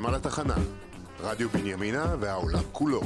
אתם על התחנה, רדיו בנימינה והעולם כולו.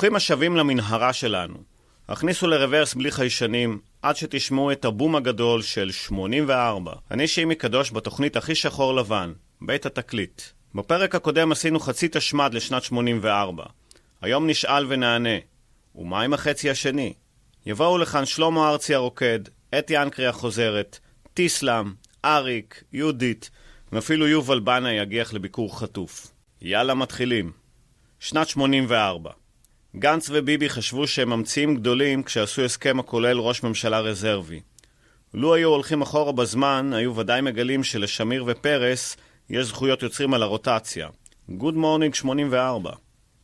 ברוכים השבים למנהרה שלנו. הכניסו לרוורס בלי חיישנים עד שתשמעו את הבום הגדול של 84. אני שימי קדוש בתוכנית הכי שחור לבן, בית התקליט. בפרק הקודם עשינו חצי תשמד לשנת 84. היום נשאל ונענה. ומה עם החצי השני? יבואו לכאן שלמה ארצי הרוקד, אתי אנקרי החוזרת, טיסלאם, אריק, יהודית, ואפילו יובל בנה יגיח לביקור חטוף. יאללה מתחילים. שנת 84 גנץ וביבי חשבו שהם ממציאים גדולים כשעשו הסכם הכולל ראש ממשלה רזרבי. לו היו הולכים אחורה בזמן, היו ודאי מגלים שלשמיר ופרס יש זכויות יוצרים על הרוטציה. Good morning 84.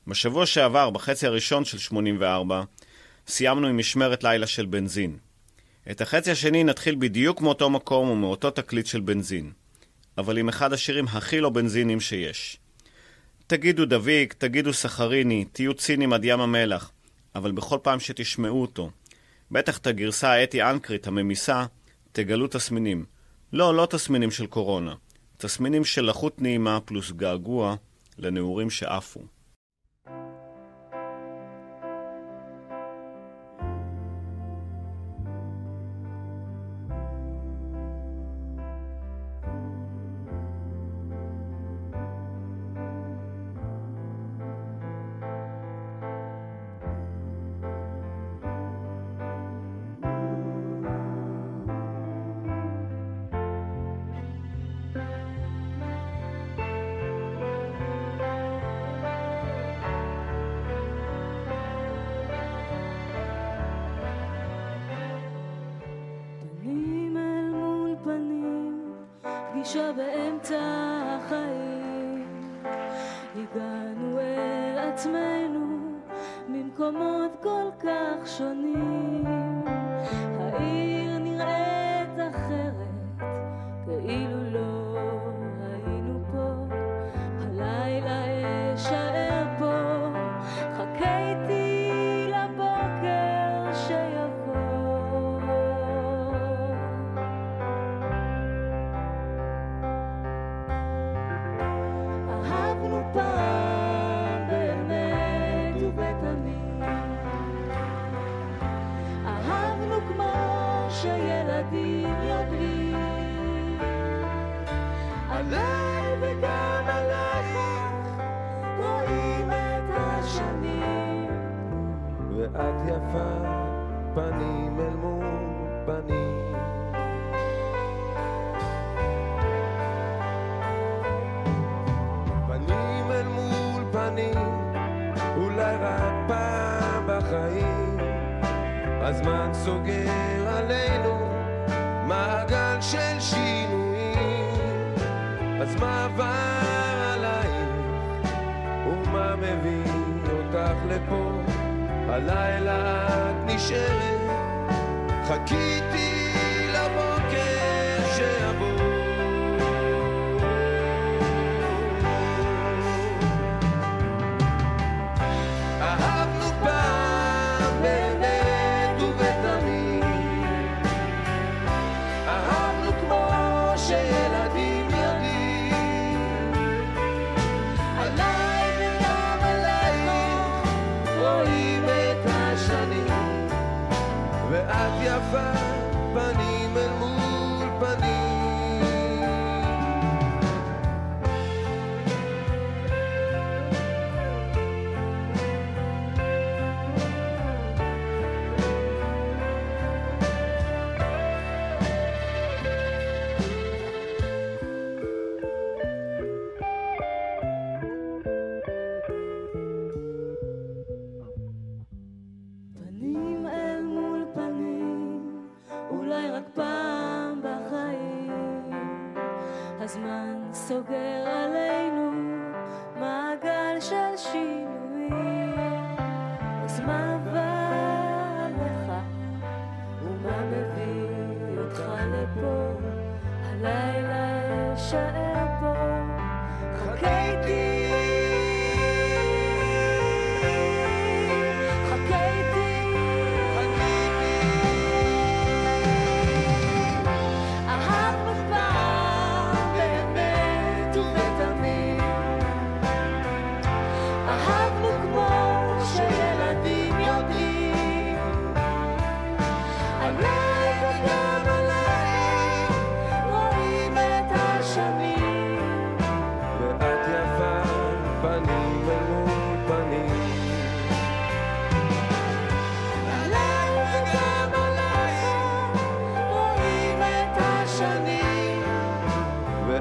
בשבוע שעבר, בחצי הראשון של 84, סיימנו עם משמרת לילה של בנזין. את החצי השני נתחיל בדיוק מאותו מקום ומאותו תקליט של בנזין. אבל עם אחד השירים הכי לא בנזינים שיש. תגידו דביק, תגידו סחריני, תהיו ציניים עד ים המלח, אבל בכל פעם שתשמעו אותו, בטח את הגרסה האתי אנקרית הממיסה, תגלו תסמינים. לא, לא תסמינים של קורונה. תסמינים של לחות נעימה פלוס געגוע לנעורים שעפו.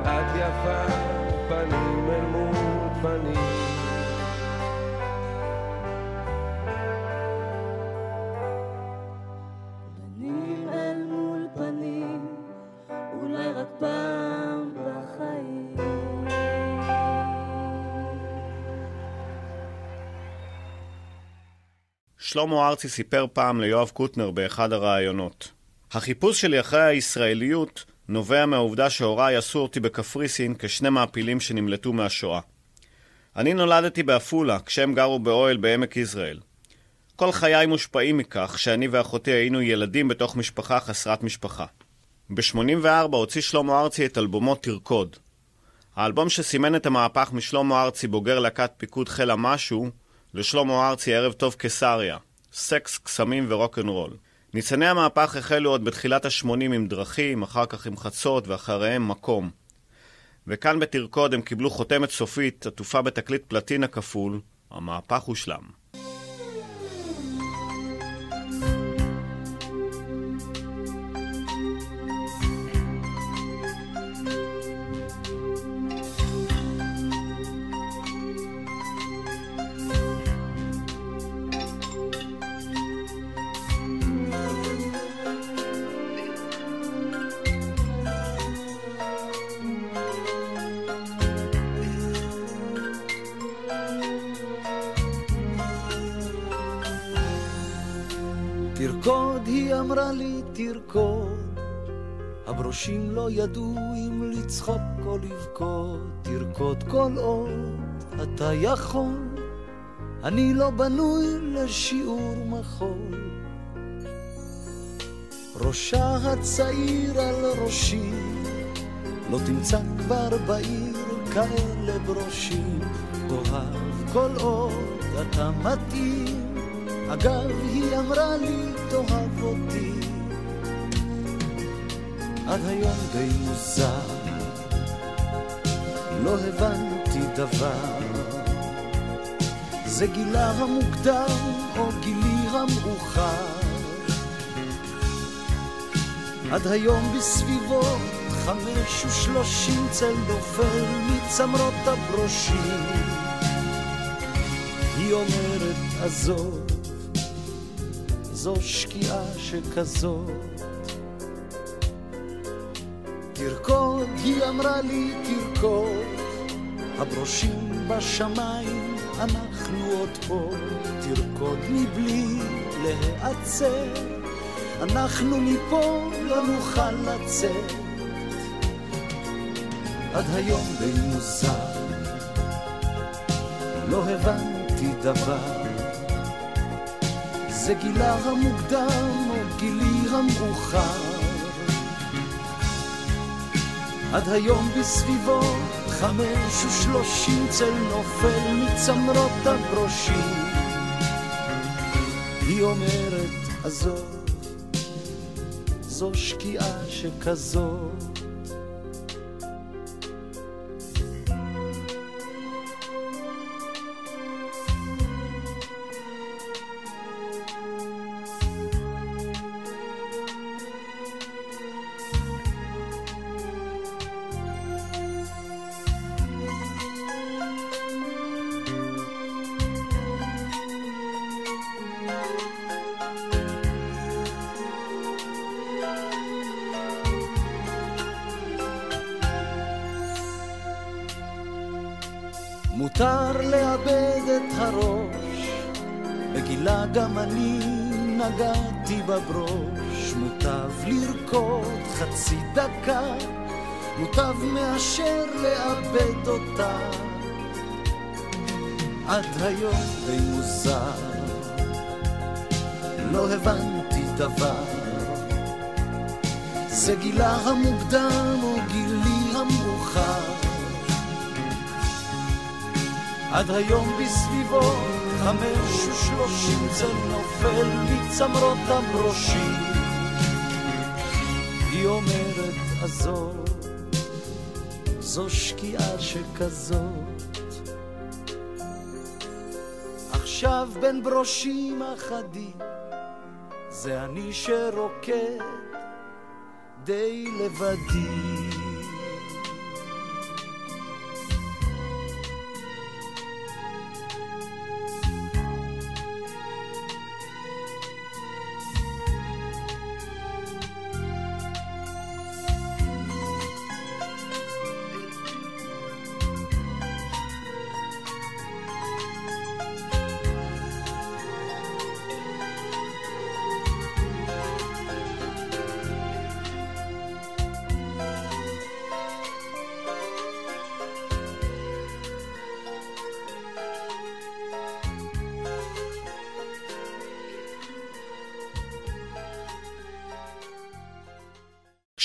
ואת יפה פנים אל מול פנים פנים אל מול פנים, אולי רק פעם בחיים. שלמה ארצי סיפר פעם ליואב קוטנר באחד הראיונות. החיפוש שלי אחרי הישראליות נובע מהעובדה שהוריי עשו אותי בקפריסין כשני מעפילים שנמלטו מהשואה. אני נולדתי בעפולה, כשהם גרו באוהל בעמק יזרעאל. כל חיי מושפעים מכך שאני ואחותי היינו ילדים בתוך משפחה חסרת משפחה. ב-84 הוציא שלמה ארצי את אלבומו תרקוד. האלבום שסימן את המהפך משלמה ארצי בוגר להקת פיקוד חיל המשהו לשלמה ארצי ערב טוב קיסריה, סקס, קסמים ורוקנרול. ניצני המהפך החלו עוד בתחילת ה-80 עם דרכים, אחר כך עם חצות ואחריהם מקום. וכאן בתרקוד הם קיבלו חותמת סופית עטופה בתקליט פלטינה כפול, המהפך הושלם. תרקוד, היא אמרה לי, תרקוד. הברושים לא ידעו אם לצחוק או לבכות. תרקוד כל עוד אתה יכול. אני לא בנוי לשיעור מחול. ראשה הצעיר על ראשי, לא תמצא כבר בעיר כאלה ברושים. תאהב כל עוד אתה מתאים. אגב, היא אמרה לי, תאהב אותי. עד היום די מוזר, לא הבנתי דבר. זה גילה המוקדם או גילי המאוחר. עד היום בסביבות חמש ושלושים צל נופל מצמרות הברושים. היא אומרת עזוב, זו שקיעה שכזאת. תרקוד, היא אמרה לי תרקוד, הברושים בשמיים, אנחנו עוד פה. תרקוד מבלי להיעצר, אנחנו מפה לא נוכל לצאת. עד היום די מוזר, לא הבנתי דבר. זה גילה המוקדם או גילי המאוחר. עד היום בסביבות חמש ושלושים צל נופל מצמרות הברושים. היא אומרת, עזוב, זו שקיעה שכזאת. עזוב, זו שקיעה שכזאת. עכשיו בין ברושים אחדים, זה אני שרוקד די לבדי.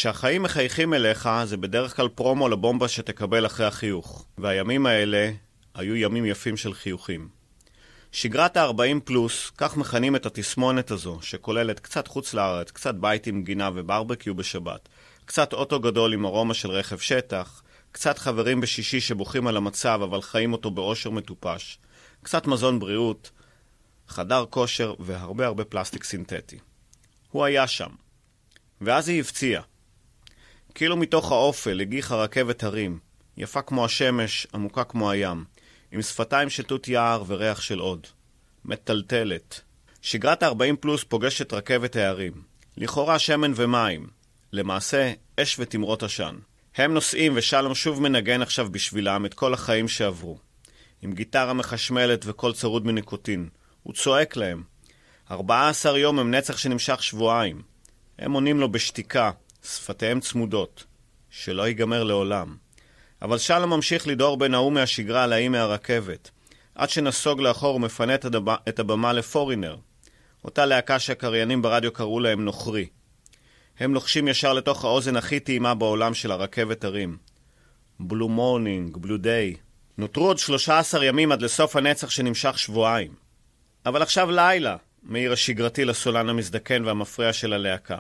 כשהחיים מחייכים אליך, זה בדרך כלל פרומו לבומבה שתקבל אחרי החיוך. והימים האלה היו ימים יפים של חיוכים. שגרת ה-40 פלוס, כך מכנים את התסמונת הזו, שכוללת קצת חוץ לארץ, קצת בית עם גינה וברבקיו בשבת, קצת אוטו גדול עם ארומה של רכב שטח, קצת חברים בשישי שבוכים על המצב אבל חיים אותו באושר מטופש, קצת מזון בריאות, חדר כושר והרבה הרבה פלסטיק סינתטי. הוא היה שם. ואז היא הפציעה. כאילו מתוך האופל הגיחה רכבת הרים, יפה כמו השמש, עמוקה כמו הים, עם שפתיים של תות יער וריח של עוד. מטלטלת. שגרת ה-40 פלוס פוגשת רכבת הערים. לכאורה שמן ומים. למעשה, אש ותמרות עשן. הם נוסעים ושלום שוב מנגן עכשיו בשבילם את כל החיים שעברו. עם גיטרה מחשמלת וקול צרוד מניקוטין. הוא צועק להם. 14 יום הם נצח שנמשך שבועיים. הם עונים לו בשתיקה, שפתיהם צמודות. שלא ייגמר לעולם. אבל שלום ממשיך לדהור בין ההוא מהשגרה להיא מהרכבת, עד שנסוג לאחור ומפנה את, הדב... את הבמה ל Foreigner, אותה להקה שהקריינים ברדיו קראו להם נוכרי. הם לוחשים ישר לתוך האוזן הכי טעימה בעולם של הרכבת הרים. Blue morning, blue day. נותרו עוד 13 ימים עד לסוף הנצח שנמשך שבועיים. אבל עכשיו לילה, מעיר השגרתי לסולן המזדקן והמפריע של הלהקה.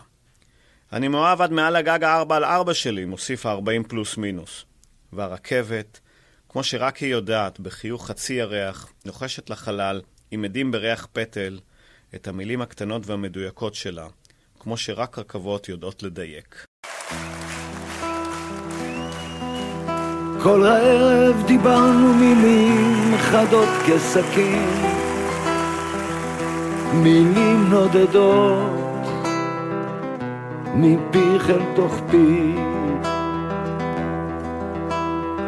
אני מאוהב עד מעל הגג הארבע על ארבע שלי, מוסיף ה-40 פלוס מינוס. והרכבת, כמו שרק היא יודעת, בחיוך חצי ירח, לוחשת לחלל, עם עדים בריח פטל, את המילים הקטנות והמדויקות שלה, כמו שרק רכבות יודעות לדייק. כל הערב דיברנו מילים חדות כסכין, מילים נודדות מפיך אל תוך פי.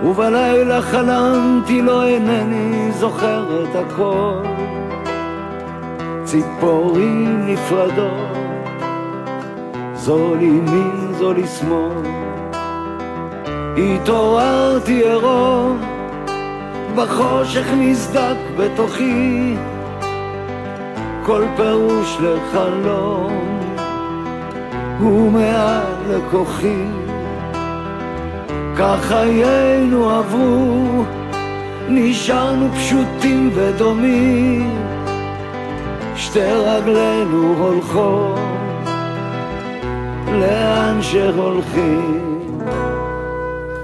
ובלילה חלמתי לו אינני זוכר את הכל, ציפורים נפרדות, זו לימין זו לשמאל. התעוררתי עירום, בחושך נסדק בתוכי, כל פירוש לחלום, הוא מעל לכוחי. כך חיינו עברו, נשארנו פשוטים ודומים, שתי רגלינו הולכות, לאן שהולכים.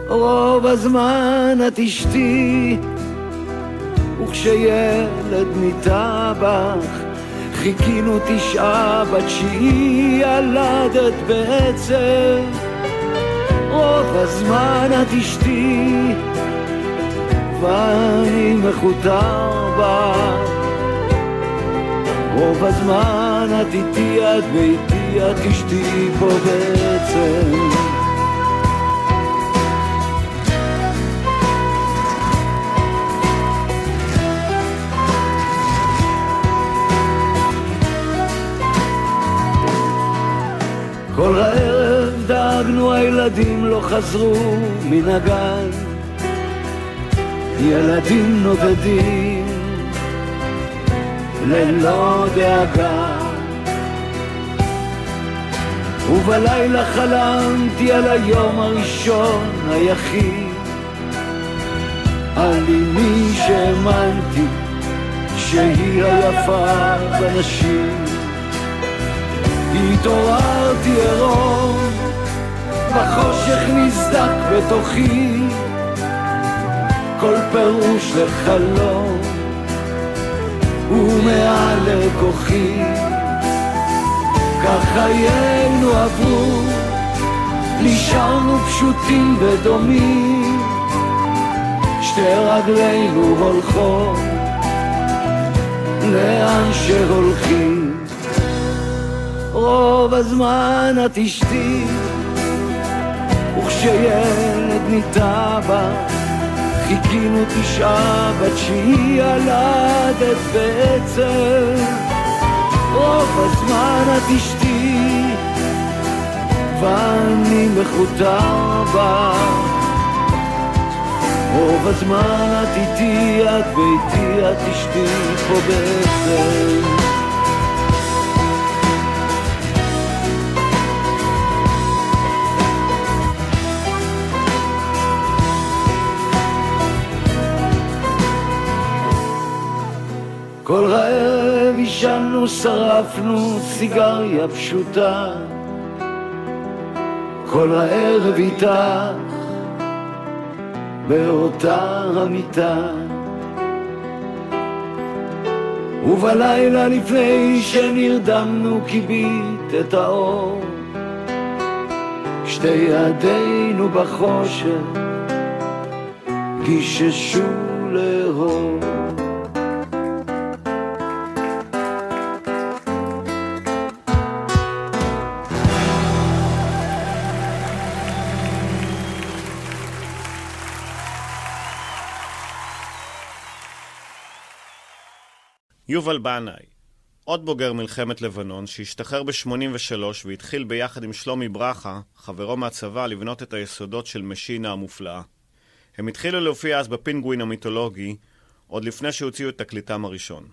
רוב הזמן את אשתי, וכשילד מטבח, חיכינו תשעה בתשיעי, ילדת בעצב. רוב הזמן את אשתי, ואני מכותר בה. רוב הזמן את איתי, את ביתי, את אשתי פה בעצם. הילדים לא חזרו מן הגן, ילדים נודדים ללא דאגה. ובלילה חלמתי על היום הראשון היחיד, על אמי שהאמנתי שהיא היפה בנשים. התעוררתי עירום, בחושך נסדק בתוכי, כל פירוש לחלום, ומעל לכוחי. כך חיינו עברו, נשארנו פשוטים ודומים, שתי רגלינו הולכות. לאן שהולכים. רוב הזמן את אשתי, וכשילד ניטע בה, חיכינו תשעה בתשיעי ילדת בעצם. רוב הזמן את אשתי, ואני מכותר בה. רוב הזמן את איתי, את ביתי, את אשתי פה בעצם. כל ערב עישנו, שרפנו סיגריה פשוטה. כל הערב איתך באותה המיטה. ובלילה לפני שנרדמנו כיבית את האור. שתי ידינו בחושך גיששו לאור. יובל בנאי, עוד בוגר מלחמת לבנון, שהשתחרר ב-83 והתחיל ביחד עם שלומי ברכה, חברו מהצבא, לבנות את היסודות של משינה המופלאה. הם התחילו להופיע אז בפינגווין המיתולוגי, עוד לפני שהוציאו את תקליטם הראשון.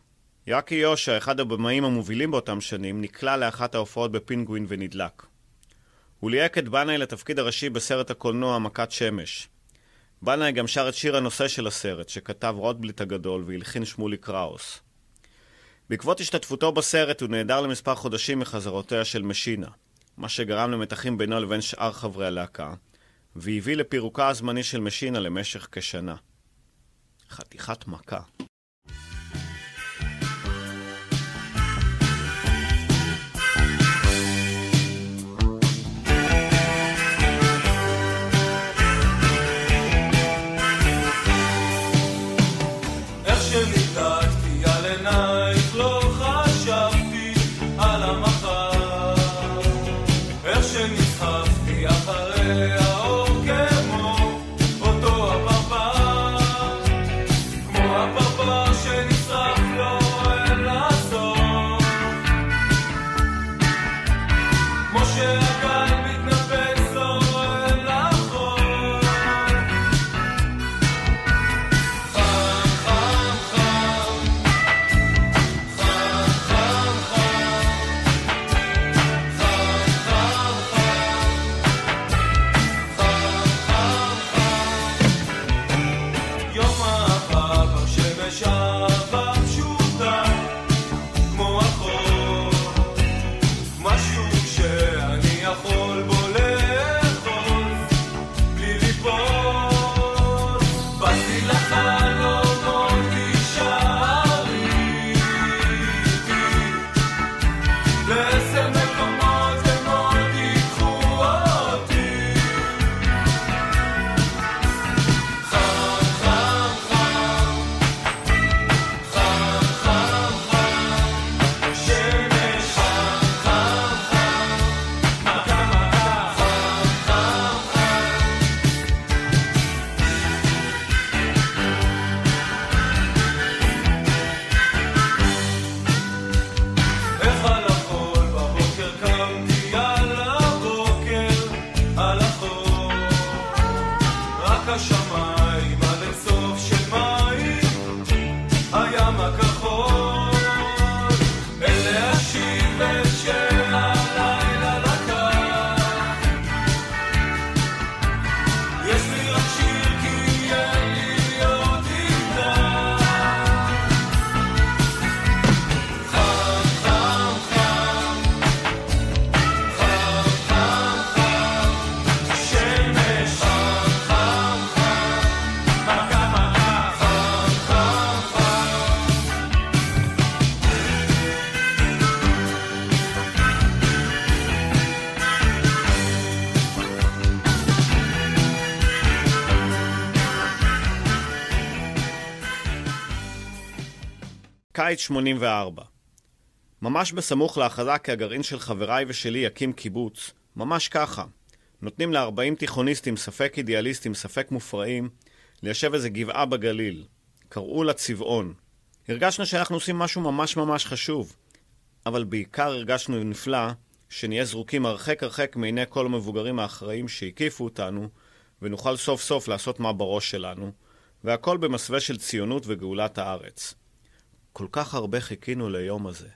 יאקי יושע, אחד הבמאים המובילים באותם שנים, נקלע לאחת ההופעות בפינגווין ונדלק. הוא ליהק את בנאי לתפקיד הראשי בסרט הקולנוע מכת שמש. בנאי גם שר את שיר הנושא של הסרט, שכתב רוטבליט הגדול והלחין שמולי קראוס. בעקבות השתתפותו בסרט הוא נעדר למספר חודשים מחזרותיה של משינה, מה שגרם למתחים בינו לבין שאר חברי הלהקה, והביא לפירוקה הזמני של משינה למשך כשנה. חתיכת מכה. קיץ 84. ממש בסמוך להכרזה כי הגרעין של חבריי ושלי יקים קיבוץ, ממש ככה. נותנים ל-40 תיכוניסטים, ספק אידיאליסטים, ספק מופרעים, ליישב איזה גבעה בגליל. קראו לה צבעון. הרגשנו שאנחנו עושים משהו ממש ממש חשוב, אבל בעיקר הרגשנו נפלא שנהיה זרוקים הרחק הרחק מעיני כל המבוגרים האחראים שהקיפו אותנו, ונוכל סוף סוף לעשות מה בראש שלנו, והכל במסווה של ציונות וגאולת הארץ. כל כך הרבה חיכינו ליום הזה.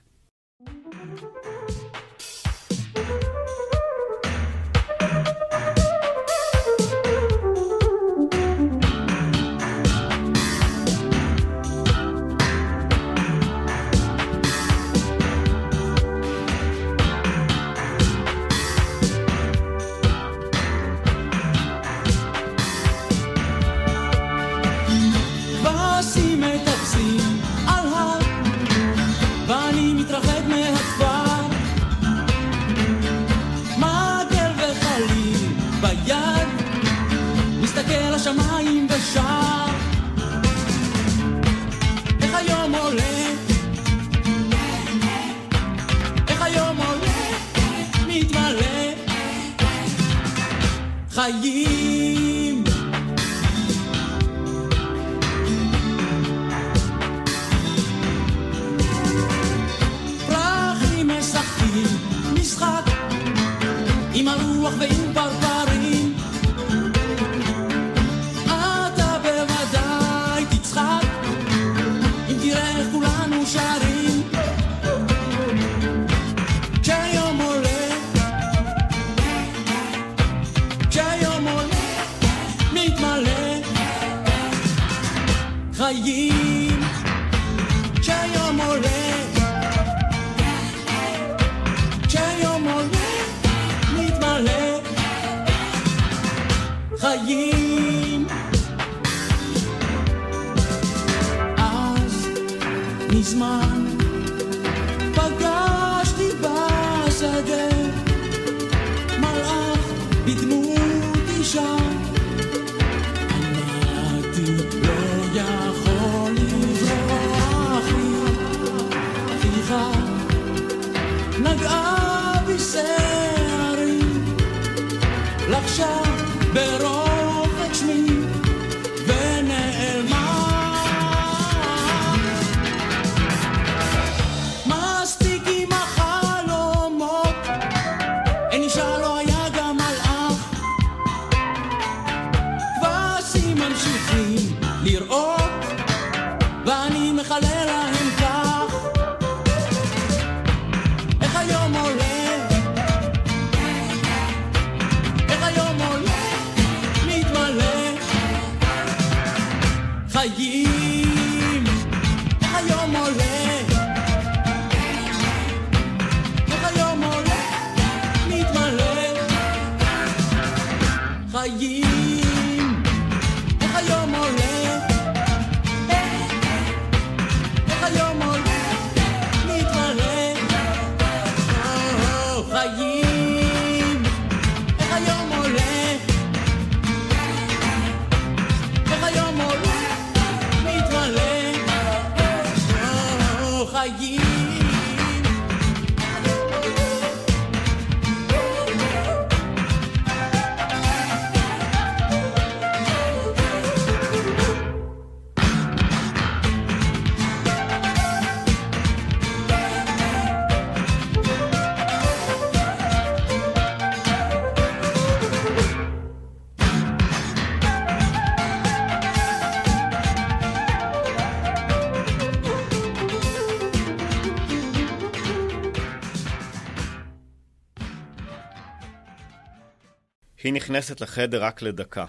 היא נכנסת לחדר רק לדקה.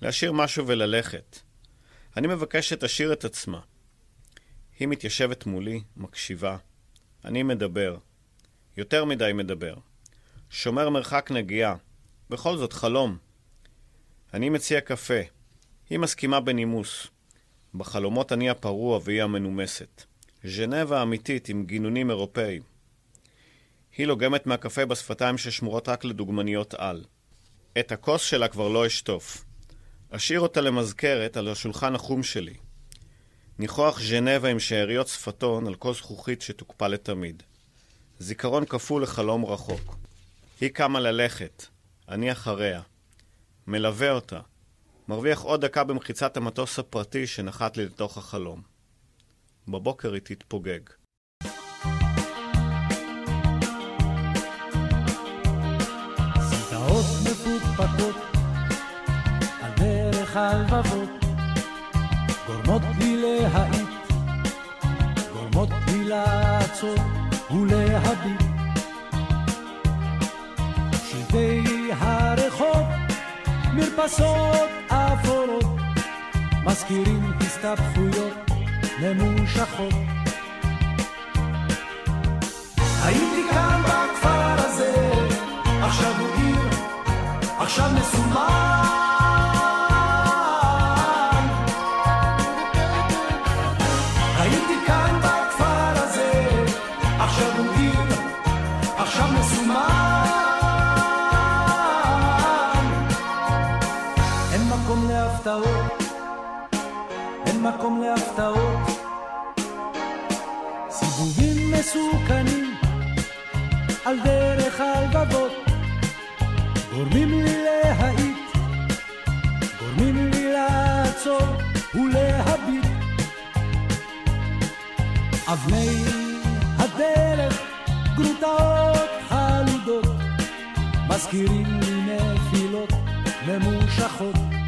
להשאיר משהו וללכת. אני מבקש שתשאיר את עצמה. היא מתיישבת מולי, מקשיבה. אני מדבר. יותר מדי מדבר. שומר מרחק נגיעה. בכל זאת חלום. אני מציע קפה. היא מסכימה בנימוס. בחלומות אני הפרוע והיא המנומסת. ז'נבה אמיתית עם גינונים אירופאיים. היא לוגמת מהקפה בשפתיים ששמורות רק לדוגמניות על. את הכוס שלה כבר לא אשטוף. אשאיר אותה למזכרת על השולחן החום שלי. ניחוח ז'נבה עם שאריות שפתון על כוס זכוכית שתוקפא לתמיד. זיכרון כפול לחלום רחוק. היא קמה ללכת, אני אחריה. מלווה אותה. מרוויח עוד דקה במחיצת המטוס הפרטי שנחת לי לתוך החלום. בבוקר היא תתפוגג. הלבבות גורמות לי להאיט, גורמות לי לעצור ולהביט. שלטי הרחוב, מרפסות אפורות, מזכירים הסתבכויות ממושכות. הייתי כאן בכפר הזה, עכשיו הוא עיר, עכשיו מסומן. מקום להפתעות. סיבובים מסוכנים על דרך הלבבות גורמים לי להאיט, גורמים לי לעצור ולהביט. אבני הדרך גרוטאות חלודות מזכירים לי נפילות ממושכות.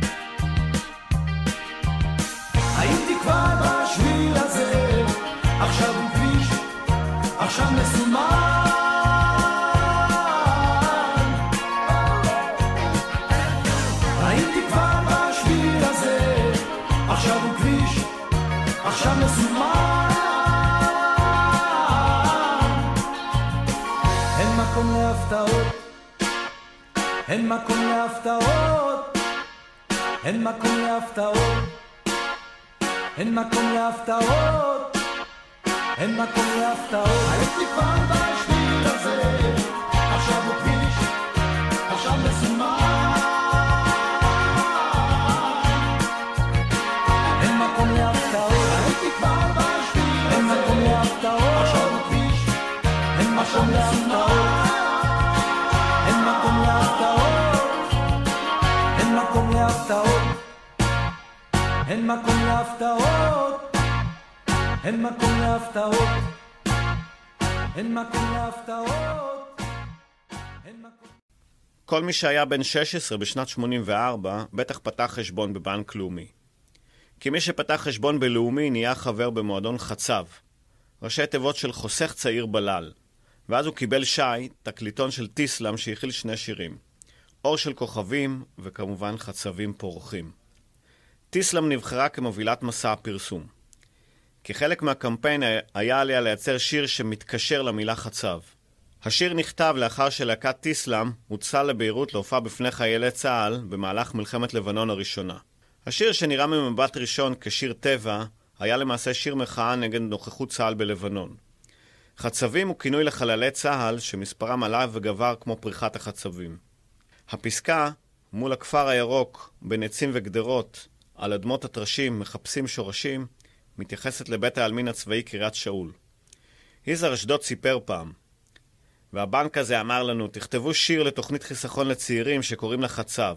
כבר בשביל הזה, עכשיו הוא כביש, עכשיו מסומן. הייתי כבר בשביל הזה, עכשיו הוא כביש, עכשיו מסומן. אין מקום להפתעות, אין מקום להפתעות, אין מקום להפתעות, אין מקום להפתעות, אין מקום להפתעות. הייתי כבר בשביל הזה, עכשיו הוא כביש, עכשיו מסומן. אין מקום להפתעות, הייתי כבר בשביל אין מקום להפתעות, עכשיו הוא כביש, אין מקום להפתעות, אין מקום להפתעות, אין מקום להפתעות, אין מקום להפתעות, אין מקום... כל מי שהיה בן 16 בשנת 84 בטח פתח חשבון בבנק לאומי. כי מי שפתח חשבון בלאומי נהיה חבר במועדון חצב, ראשי תיבות של חוסך צעיר בלל, ואז הוא קיבל שי, תקליטון של טיסלאם שהכיל שני שירים, אור של כוכבים וכמובן חצבים פורחים. טיסלאם נבחרה כמובילת מסע הפרסום. כחלק מהקמפיין היה עליה לייצר שיר שמתקשר למילה חצב. השיר נכתב לאחר שלהקת טיסלאם הוצא לביירות להופעה בפני חיילי צה"ל במהלך מלחמת לבנון הראשונה. השיר שנראה ממבט ראשון כשיר טבע, היה למעשה שיר מחאה נגד נוכחות צה"ל בלבנון. חצבים הוא כינוי לחללי צה"ל שמספרם עלה וגבר כמו פריחת החצבים. הפסקה, מול הכפר הירוק, בין עצים וגדרות, על אדמות הטרשים מחפשים שורשים, מתייחסת לבית העלמין הצבאי קריית שאול. יזהר אשדוד סיפר פעם, והבנק הזה אמר לנו, תכתבו שיר לתוכנית חיסכון לצעירים שקוראים לה חצב.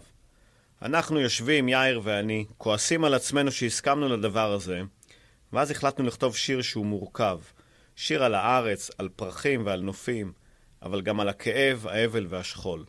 אנחנו יושבים, יאיר ואני, כועסים על עצמנו שהסכמנו לדבר הזה, ואז החלטנו לכתוב שיר שהוא מורכב. שיר על הארץ, על פרחים ועל נופים, אבל גם על הכאב, האבל והשכול.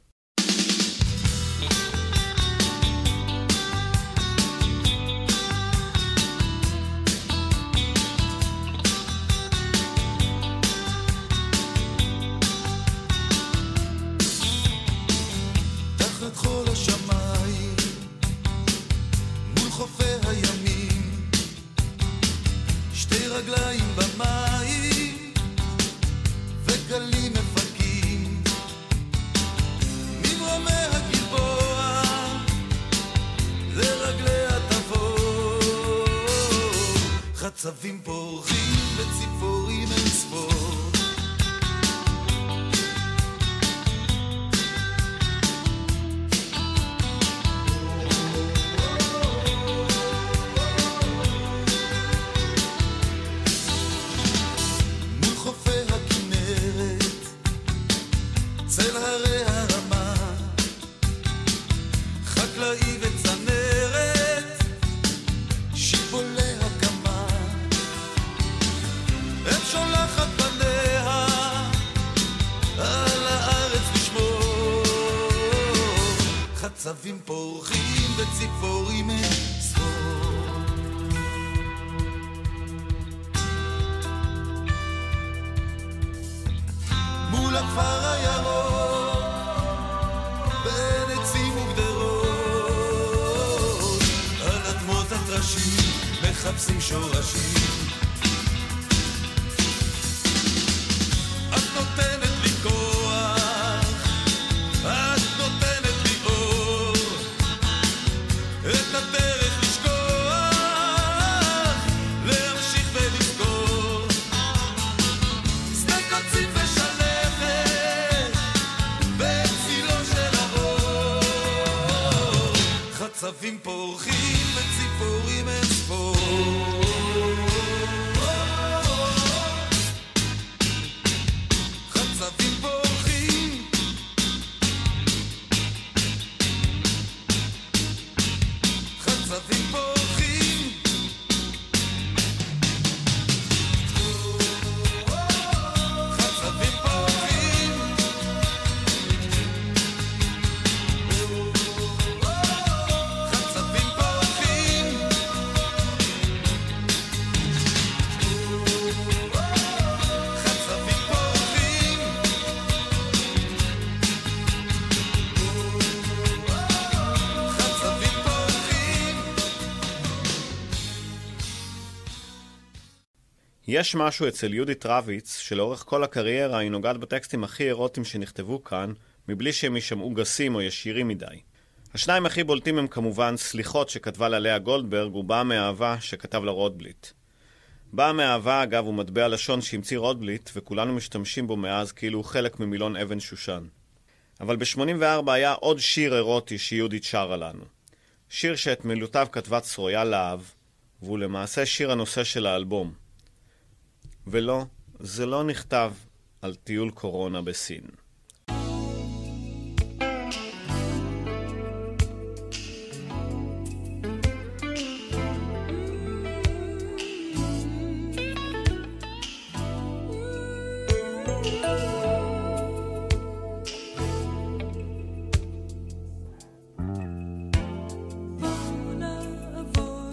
חצבים יש משהו אצל יהודית רביץ, שלאורך כל הקריירה היא נוגעת בטקסטים הכי אירוטיים שנכתבו כאן, מבלי שהם יישמעו גסים או ישירים מדי. השניים הכי בולטים הם כמובן סליחות שכתבה לה לאה גולדברג ובאה מאהבה שכתב לה רוטבליט. באה מאהבה, אגב, הוא מטבע לשון שהמציא רוטבליט, וכולנו משתמשים בו מאז כאילו הוא חלק ממילון אבן שושן. אבל ב-84 היה עוד שיר אירוטי שיהודית שרה לנו. שיר שאת מילותיו כתבה צרויה להב, והוא למעשה שיר הנושא של האלבום. ולא, זה לא נכתב על טיול קורונה בסין. בואו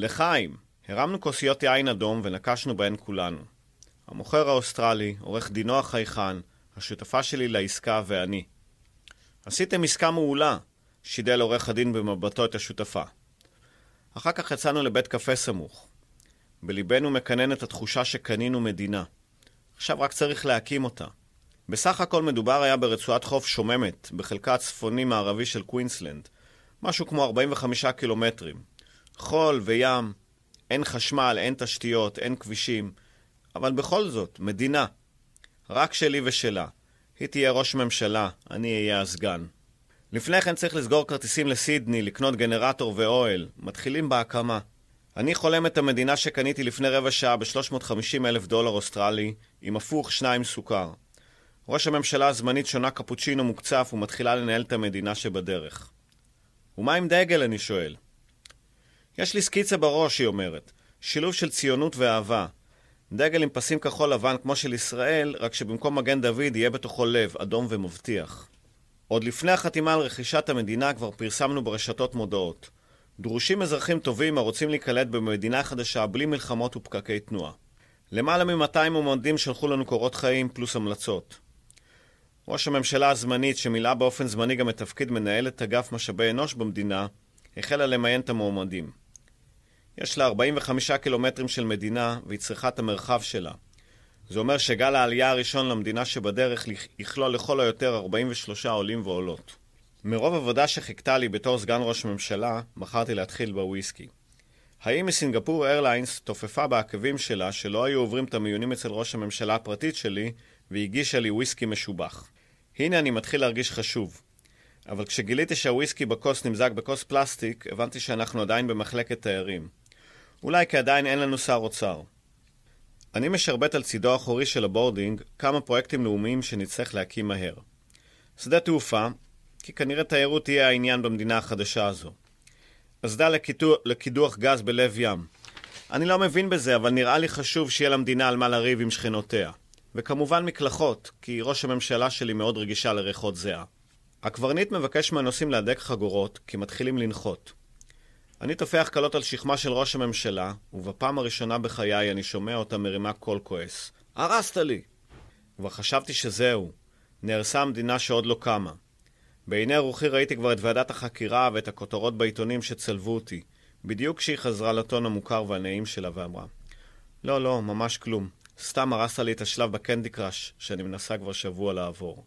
לחיים! הרמנו כוסיות יין אדום ונקשנו בהן כולנו. המוכר האוסטרלי, עורך דינו החייכן, השותפה שלי לעסקה ואני. עשיתם עסקה מעולה, שידל עורך הדין במבטו את השותפה. אחר כך יצאנו לבית קפה סמוך. בליבנו מקננת התחושה שקנינו מדינה. עכשיו רק צריך להקים אותה. בסך הכל מדובר היה ברצועת חוף שוממת, בחלקה הצפוני-מערבי של קווינסלנד, משהו כמו 45 קילומטרים. חול וים, אין חשמל, אין תשתיות, אין כבישים, אבל בכל זאת, מדינה. רק שלי ושלה. היא תהיה ראש ממשלה, אני אהיה הסגן. לפני כן צריך לסגור כרטיסים לסידני, לקנות גנרטור ואוהל. מתחילים בהקמה. אני חולם את המדינה שקניתי לפני רבע שעה ב-350 אלף דולר אוסטרלי, עם הפוך שניים סוכר. ראש הממשלה הזמנית שונה קפוצ'ינו מוקצף ומתחילה לנהל את המדינה שבדרך. ומה עם דגל, אני שואל? יש לי סקיצה בראש, היא אומרת. שילוב של ציונות ואהבה. דגל עם פסים כחול לבן כמו של ישראל, רק שבמקום מגן דוד יהיה בתוכו לב, אדום ומבטיח. עוד לפני החתימה על רכישת המדינה כבר פרסמנו ברשתות מודעות. דרושים אזרחים טובים הרוצים להיקלט במדינה חדשה בלי מלחמות ופקקי תנועה. למעלה מ-200 מועמדים שלחו לנו קורות חיים פלוס המלצות. ראש הממשלה הזמנית, שמילאה באופן זמני גם את תפקיד מנהלת אגף משאבי אנוש במדינה, החלה למיין את המועמדים. יש לה 45 קילומטרים של מדינה, והיא צריכה את המרחב שלה. זה אומר שגל העלייה הראשון למדינה שבדרך יכלול לכל היותר 43 עולים ועולות. מרוב עבודה שחיכתה לי בתור סגן ראש ממשלה, בחרתי להתחיל בוויסקי. האם מסינגפור איירליינס תופפה בעקבים שלה שלא היו עוברים את המיונים אצל ראש הממשלה הפרטית שלי, והגישה לי וויסקי משובח. הנה אני מתחיל להרגיש חשוב. אבל כשגיליתי שהוויסקי בכוס נמזג בכוס פלסטיק, הבנתי שאנחנו עדיין במחלקת תיירים. אולי כי עדיין אין לנו שר אוצר. אני משרבט על צידו האחורי של ה boarding כמה פרויקטים לאומיים שנצטרך להקים מהר. שדה תעופה, כי כנראה תיירות תהיה העניין במדינה החדשה הזו. אסדה לקידוח, לקידוח גז בלב ים. אני לא מבין בזה, אבל נראה לי חשוב שיהיה למדינה על מה לריב עם שכנותיה. וכמובן מקלחות, כי ראש הממשלה שלי מאוד רגישה לריחות זיעה. הקברניט מבקש מהנוסעים להדק חגורות, כי מתחילים לנחות. אני טופח קלות על שכמה של ראש הממשלה, ובפעם הראשונה בחיי אני שומע אותה מרימה קול כועס. הרסת לי! כבר חשבתי שזהו. נהרסה המדינה שעוד לא קמה. בעיני רוחי ראיתי כבר את ועדת החקירה ואת הכותרות בעיתונים שצלבו אותי, בדיוק כשהיא חזרה לטון המוכר והנעים שלה ואמרה לא, לא, ממש כלום. סתם הרסת לי את השלב בקנדי קראש, שאני מנסה כבר שבוע לעבור.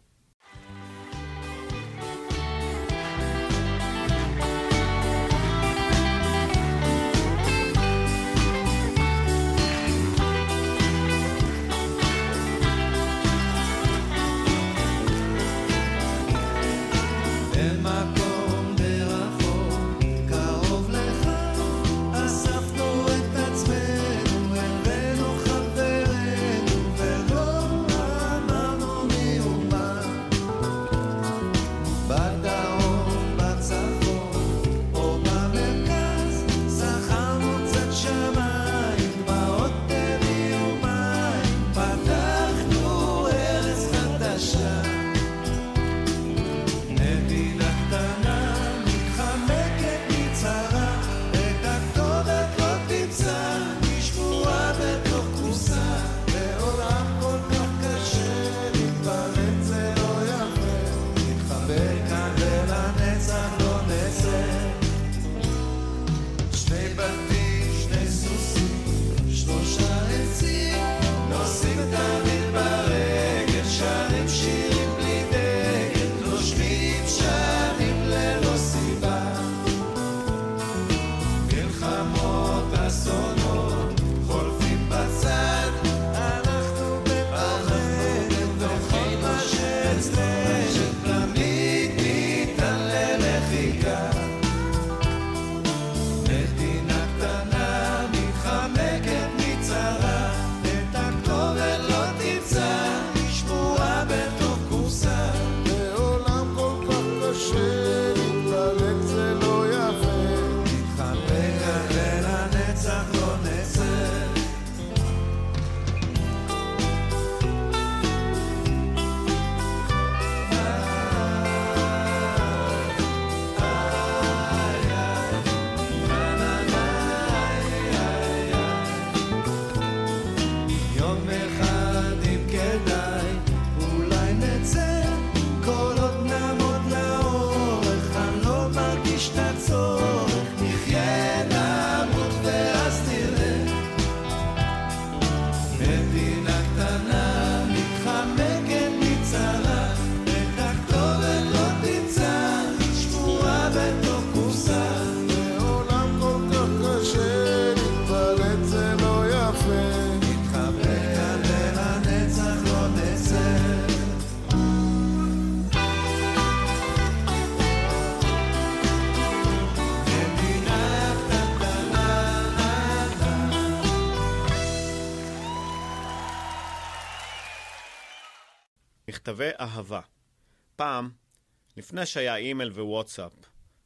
לפני שהיה אימייל ווואטסאפ,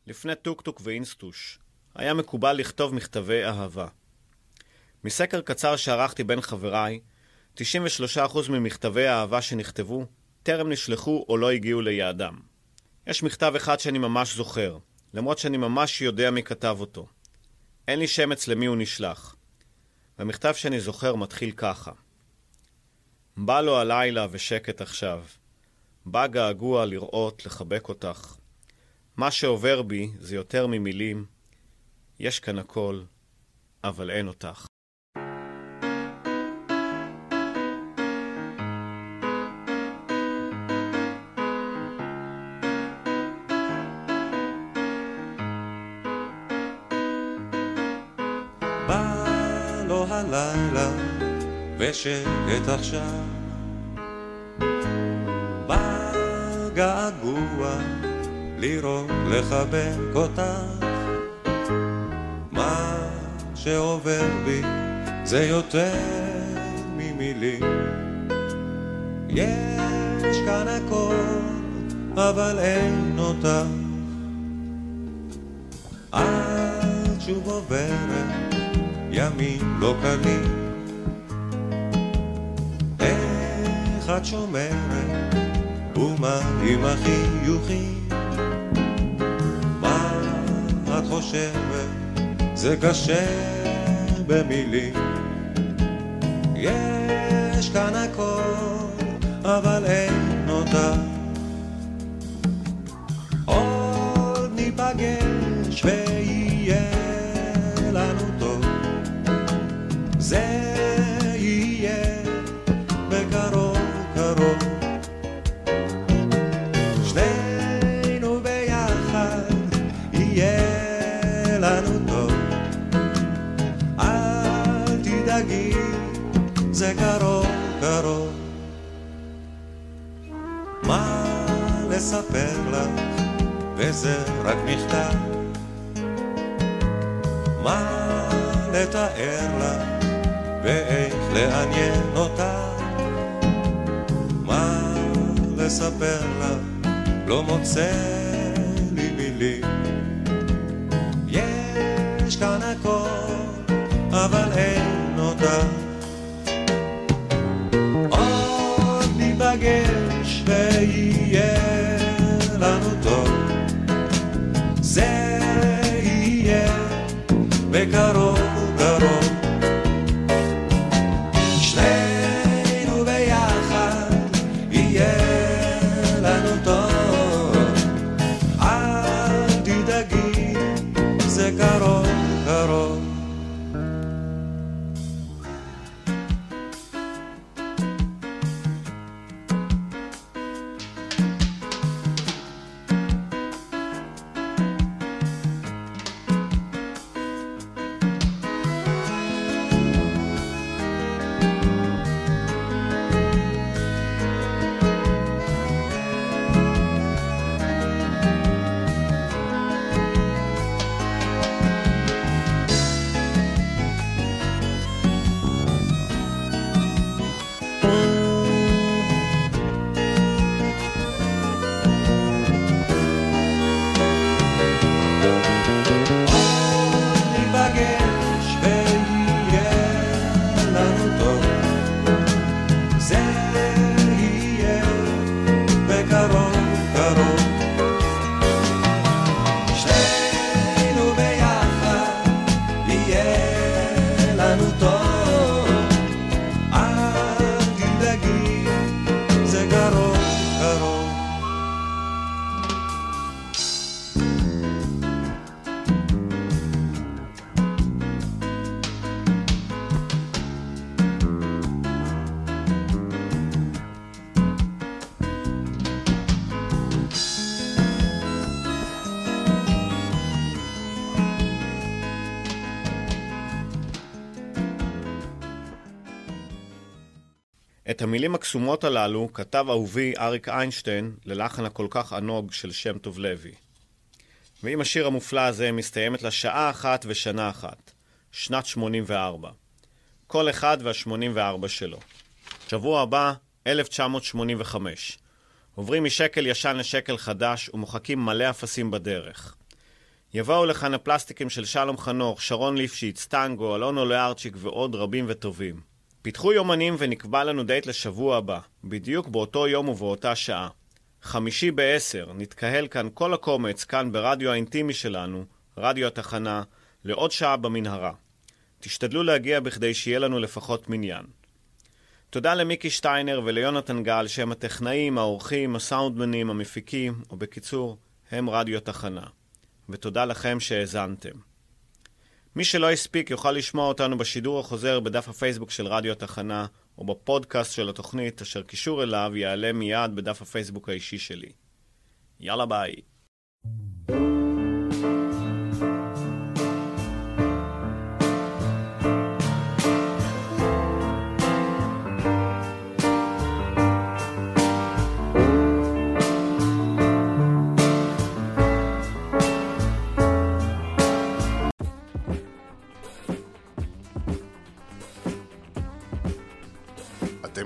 לפני טוקטוק ואינסטוש, היה מקובל לכתוב מכתבי אהבה. מסקר קצר שערכתי בין חבריי, 93% ממכתבי האהבה שנכתבו טרם נשלחו או לא הגיעו ליעדם. יש מכתב אחד שאני ממש זוכר, למרות שאני ממש יודע מי כתב אותו. אין לי שמץ למי הוא נשלח. והמכתב שאני זוכר מתחיל ככה: בא לו הלילה ושקט עכשיו. בא געגוע לראות, לחבק אותך. מה שעובר בי זה יותר ממילים. יש כאן הכל, אבל אין אותך. ושקט עכשיו געגוע לראות לחבק אותך. מה שעובר בי זה יותר ממילים. יש כאן הכל אבל אין אותך. את שוב עוברת ימים לא קלים. איך את שומרת ומה עם החיוכים מה את חושבת? זה קשה במילים. יש כאן הכל אבל לא המילים הקסומות הללו כתב אהובי אריק איינשטיין ללחן הכל כך ענוג של שם טוב לוי. ועם השיר המופלא הזה מסתיימת לה שעה אחת ושנה אחת, שנת 84. כל אחד וה-84 שלו. שבוע הבא, 1985. עוברים משקל ישן לשקל חדש ומוחקים מלא אפסים בדרך. יבואו לכאן הפלסטיקים של שלום חנוך, שרון ליפשיץ, טנגו, אלונו לארצ'יק ועוד רבים וטובים. פיתחו יומנים ונקבע לנו דייט לשבוע הבא, בדיוק באותו יום ובאותה שעה. חמישי בעשר, נתקהל כאן כל הקומץ, כאן ברדיו האינטימי שלנו, רדיו התחנה, לעוד שעה במנהרה. תשתדלו להגיע בכדי שיהיה לנו לפחות מניין. תודה למיקי שטיינר וליונתן גל שהם הטכנאים, האורחים, הסאונדמנים, המפיקים, או בקיצור, הם רדיו תחנה. ותודה לכם שהאזנתם. מי שלא הספיק יוכל לשמוע אותנו בשידור החוזר בדף הפייסבוק של רדיו התחנה, או בפודקאסט של התוכנית, אשר קישור אליו יעלה מיד בדף הפייסבוק האישי שלי. יאללה ביי.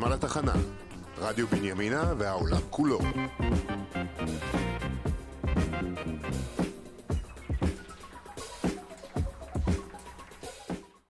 על התחנה, רדיו בנימינה והעולם כולו.